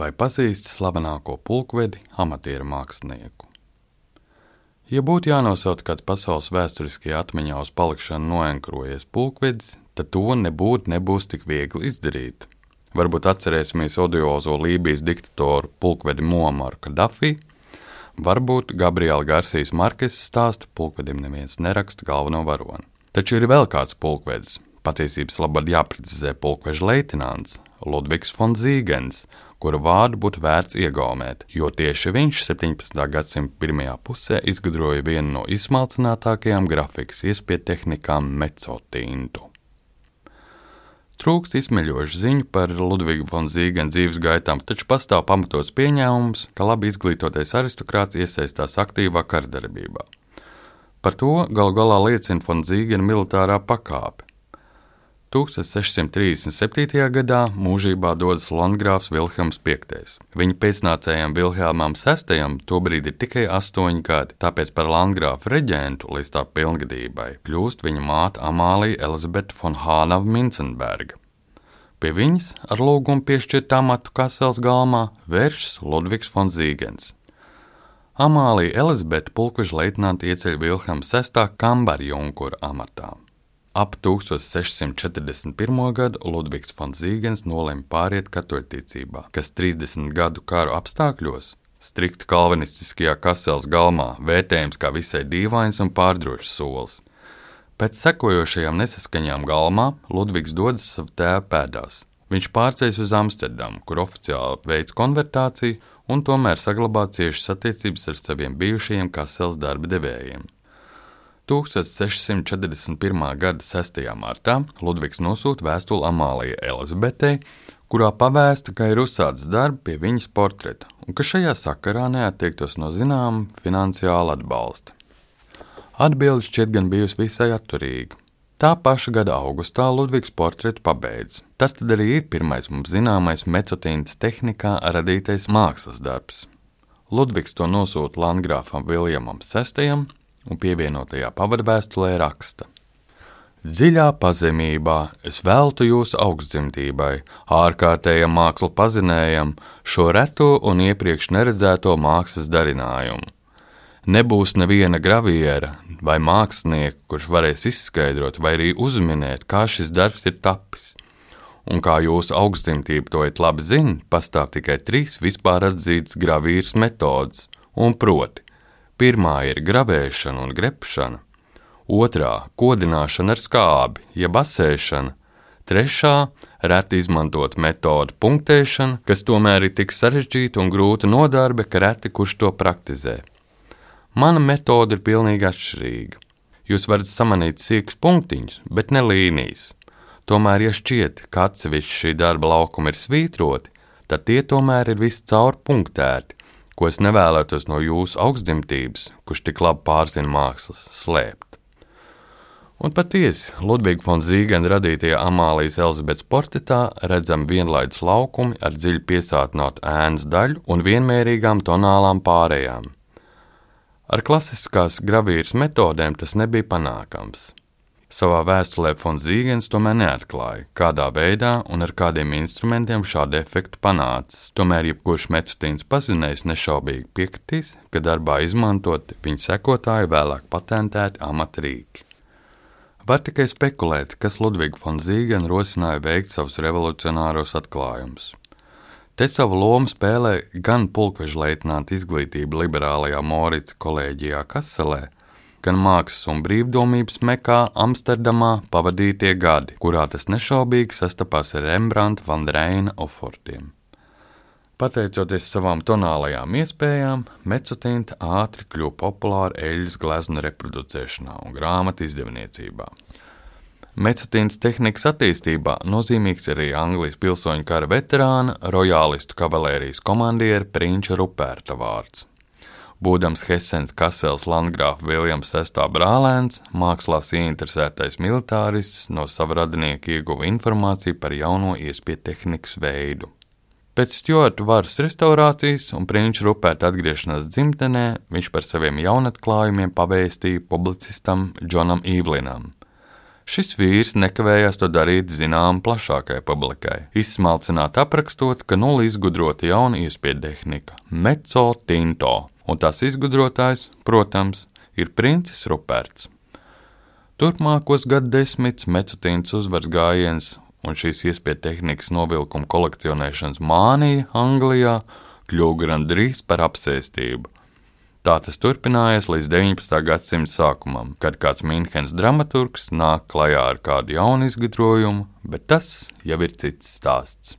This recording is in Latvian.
vai pazīsti slavenāko pulkvedi amatieru mākslinieku. Ja būtu jānosauc kāds pasaules vēsturiskajā atmiņā uz palikšanu noenkrojies pulkvedis, tad to nebūtu nebūs tik viegli izdarīt. Varbūt atcerēsimies odiozo Lībijas diktatoru pulkvedi Muamaru Kadafī, varbūt Gabriela Garcijas Markes stāsta pulkvedim neviens neraksta galveno varoni. Taču ir vēl kāds pulkvedis, patiesības labad jāprecizē pulkveža leitināns Ludvigs von Zīgens, kuru vārdu būtu vērts iegaumēt, jo tieši viņš 17. gadsimta pirmajā pusē izgudroja vienu no izsmalcinātākajām grafikas iespēju tehnikām mecotintu. Trūkst izsmeļošu ziņu par Ludvigu von Zīgena dzīves gaitām, taču pastāv pamatots pieņēmums, ka labi izglītotais aristokrāts iesaistās aktīvā kardarbībā. Par to galu galā liecina von Zīgena militārā pakāpe. 1637. gadā mūžībā dodas Landgrāfs Vilhelms V. Viņa pēcnācējam Vilhelmam VI tobrīd ir tikai astoņi gadi, tāpēc par Landgrāfa reģentu līdz tā pilngadībai kļūst viņa māte Amālija Elizabete von Hānava Mincenberga. Pie viņas ar lūgumu piešķirt amatu Kasels galmā vēršas Ludvigs von Zīgens. Amālija Elizabete pulkveža leitnanti ieceļ Vilhelma VI kambarjunkura amatā. Ap 1641. gadu Ludvigs von Zīgens nolēma pāriet katoļticībā, kas 30 gadu karu apstākļos strikti kalvinistiskajā Kasels galmā vērtējams kā visai dīvains un pārdrošs solis. Pēc sekojošajām nesaskaņām galmā Ludvigs dodas savu tēvu pēdās. Viņš pārceļas uz Amsterdamu, kur oficiāli veids konvertāciju un tomēr saglabā ciešas attiecības ar saviem bijušajiem Kasels darba devējiem. 1641. gada 6. martā Ludvigs nosūta vēstuli Amālijai Elizabetei, kurā pavēsta, ka ir uzsācis darbu pie viņas portreta un ka šajā sakarā neattiektos no zināma finansiāla atbalsta. Atbilde šķiet gan bijusi visai atturīga. Tā paša gada augustā Ludvigs portretu pabeidz. Tas tad arī ir pirmais mums zināmais mecotīnas tehnikā radītais mākslas darbs. Ludvigs to nosūta Landgrāfam Viljamam VI, un pievienotajā pavadvēstulē raksta: Dziļā pazemībā es veltu jūsu augstdzimtībai, ārkārtējam mākslu pazinējam šo reto un iepriekš neredzēto mākslas darinājumu. Nebūs neviena graviera vai mākslinieka, kurš varēs izskaidrot vai arī uzminēt, kā šis darbs ir tapis. Un kā jūsu augstdzimtība to it labi zina, pastāv tikai trīs vispār atzītas gravīras metodes, un proti Pirmā ir gravēšana un grepšana, otrā - kodināšana ar skābi, jeb asēšana, trešā - reti izmantot metode punktēšana, kas tomēr ir tik sarežģīta un grūta nodarbe, ka reti kurš to praktizē. Mana metode ir pilnīgi atšķirīga. Jūs varat samanīt sīkus punktiņus, bet ne līnijas. Tomēr, ja šķiet, ka atsevišķi šī darba laukumi ir svītroti, tad tie tomēr ir viscaur punktēti, ko es nevēlētos no jūsu augstdzimtības, kurš tik labi pārzina mākslas, slēpt. Un patiesi, Ludvigs von Zīgena radītajā Amālijas Elizabetes portretā redzam vienlaidus laukumi ar dziļi piesātinātu ēnas daļu un vienmērīgām tonālām pārējām. Ar klasiskās gravīras metodēm tas nebija panākams. Savā vēstulē Fons Zīgens tomēr neatklāja, kādā veidā un ar kādiem instrumentiem šādu efektu panācis. Tomēr jebkurš metotīns pazinējs nešaubīgi piekritīs, ka darbā izmantot viņa sekotāju vēlāk patentēti amatrīki. Var tikai spekulēt, kas Ludvigu von Zīgenu rosināja veikt savus revolucionāros atklājumus. Te savu lomu spēlē gan pulkveža leitnanta izglītība liberālajā Morita kolēģijā Kaselē, gan mākslas un brīvdomības mekā Amsterdamā pavadītie gadi, kurā tas nešaubīgi sastapās ar Rembrandta van Reina ofortiem. Pateicoties savām tonālajām iespējām, mecotīnta ātri kļuva populāra eļļas gleznu reproducēšanā un grāmatu izdevniecībā. Mecotīnas tehnikas attīstībā nozīmīgs arī Anglijas pilsoņu kara veterāna, rojālistu kavalērijas komandiera Prinča Ruperta vārds. Būdams Hessens Kasels Landgrāfa Viljams VI brālēns, mākslās ieinteresētais militārists no sava radinieka ieguva informāciju par jauno iespēju tehnikas veidu. Pēc Stjorta varas restaurācijas un prinča Ruperta atgriešanās dzimtenē viņš par saviem jaunatklājumiem pavēstīja publicistam Džonam Īvlinam. Šis vīrs nekavējās to darīt zinām plašākai publikai, izsmalcināt aprakstot, ka nulle izgudrota jauna iespēja tehnika - meco tinto, un tās izgudrotājs, protams, ir princis Ruperts. Turpmākos gadsimtus mecotīns uzvaras gājiens un šīs iespēja tehnikas novilkuma kolekcionēšanas mānija Anglijā kļuva gandrīz par apsēstību. Tā tas turpinājās līdz 19. gadsimta sākumam, kad kāds Mīnhenes dramaturgs nāk klajā ar kādu jaunu izgudrojumu, bet tas jau ir cits stāsts.